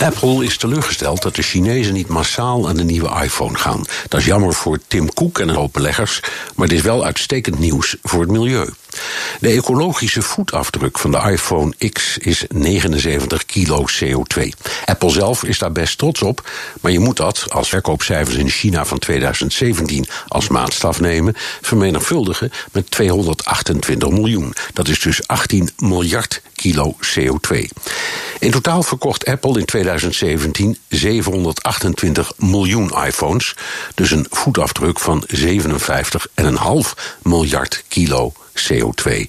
Apple is teleurgesteld dat de Chinezen niet massaal aan de nieuwe iPhone gaan. Dat is jammer voor Tim Cook en een hoop beleggers, maar het is wel uitstekend nieuws voor het milieu. De ecologische voetafdruk van de iPhone X is 79 kilo CO2. Apple zelf is daar best trots op, maar je moet dat, als verkoopcijfers in China van 2017 als maatstaf nemen, vermenigvuldigen met 228 miljoen. Dat is dus 18 miljard kilo CO2. In totaal verkocht Apple in 2017 728 miljoen iPhones, dus een voetafdruk van 57,5 miljard kilo CO2.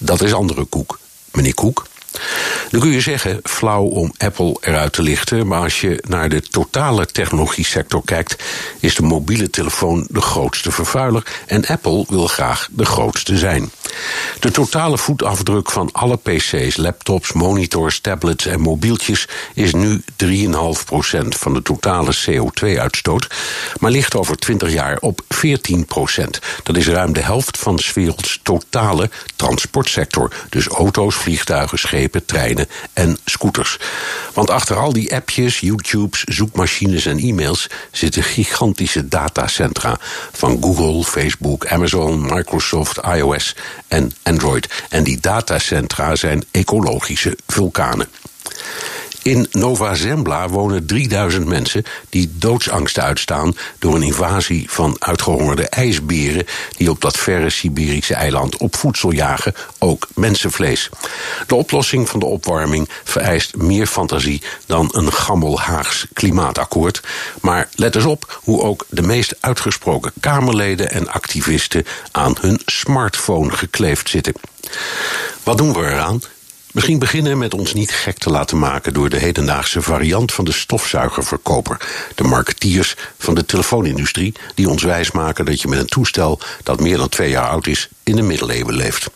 Dat is andere koek. Meneer Koek. Dan kun je zeggen, flauw om Apple eruit te lichten, maar als je naar de totale technologie sector kijkt, is de mobiele telefoon de grootste vervuiler en Apple wil graag de grootste zijn. De totale voetafdruk van alle PC's, laptops, monitors, tablets en mobieltjes is nu 3,5% van de totale CO2-uitstoot, maar ligt over 20 jaar op 14%. Dat is ruim de helft van de werelds totale transportsector, dus auto's, vliegtuigen, schepen, treinen en scooters. Want achter al die appjes, YouTubes, zoekmachines en e-mails zitten gigantische datacentra van Google, Facebook, Amazon, Microsoft, iOS en Android. En die datacentra zijn ecologische vulkanen. In Nova Zembla wonen 3000 mensen die doodsangst uitstaan door een invasie van uitgehongerde ijsberen die op dat verre Siberische eiland op voedsel jagen, ook mensenvlees. De oplossing van de opwarming vereist meer fantasie dan een gammel Haags klimaatakkoord. Maar let eens op hoe ook de meest uitgesproken Kamerleden en activisten aan hun smartphone gekleefd zitten. Wat doen we eraan? Misschien beginnen met ons niet gek te laten maken door de hedendaagse variant van de stofzuigerverkoper. De marketeers van de telefoonindustrie die ons wijsmaken dat je met een toestel dat meer dan twee jaar oud is in de middeleeuwen leeft.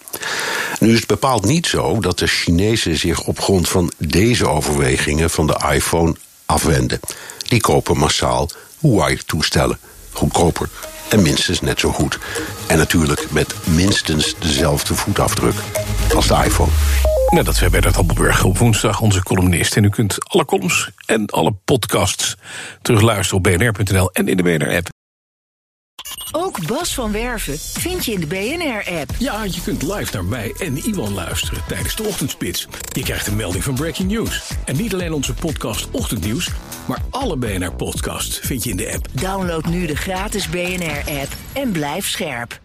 Nu is het bepaald niet zo dat de Chinezen zich op grond van deze overwegingen van de iPhone afwenden. Die kopen massaal Huawei-toestellen. Goedkoper en minstens net zo goed. En natuurlijk met minstens dezelfde voetafdruk als de iPhone. Nou, dat zei Bernard Hammelburg op woensdag, onze columnist. En u kunt alle columns en alle podcasts terugluisteren op bnr.nl en in de BNR-app. Ook Bas van Werven vind je in de BNR-app. Ja, je kunt live naar mij en Iwan luisteren tijdens de ochtendspits. Je krijgt een melding van Breaking News. En niet alleen onze podcast Ochtendnieuws, maar alle BNR-podcasts vind je in de app. Download nu de gratis BNR-app en blijf scherp.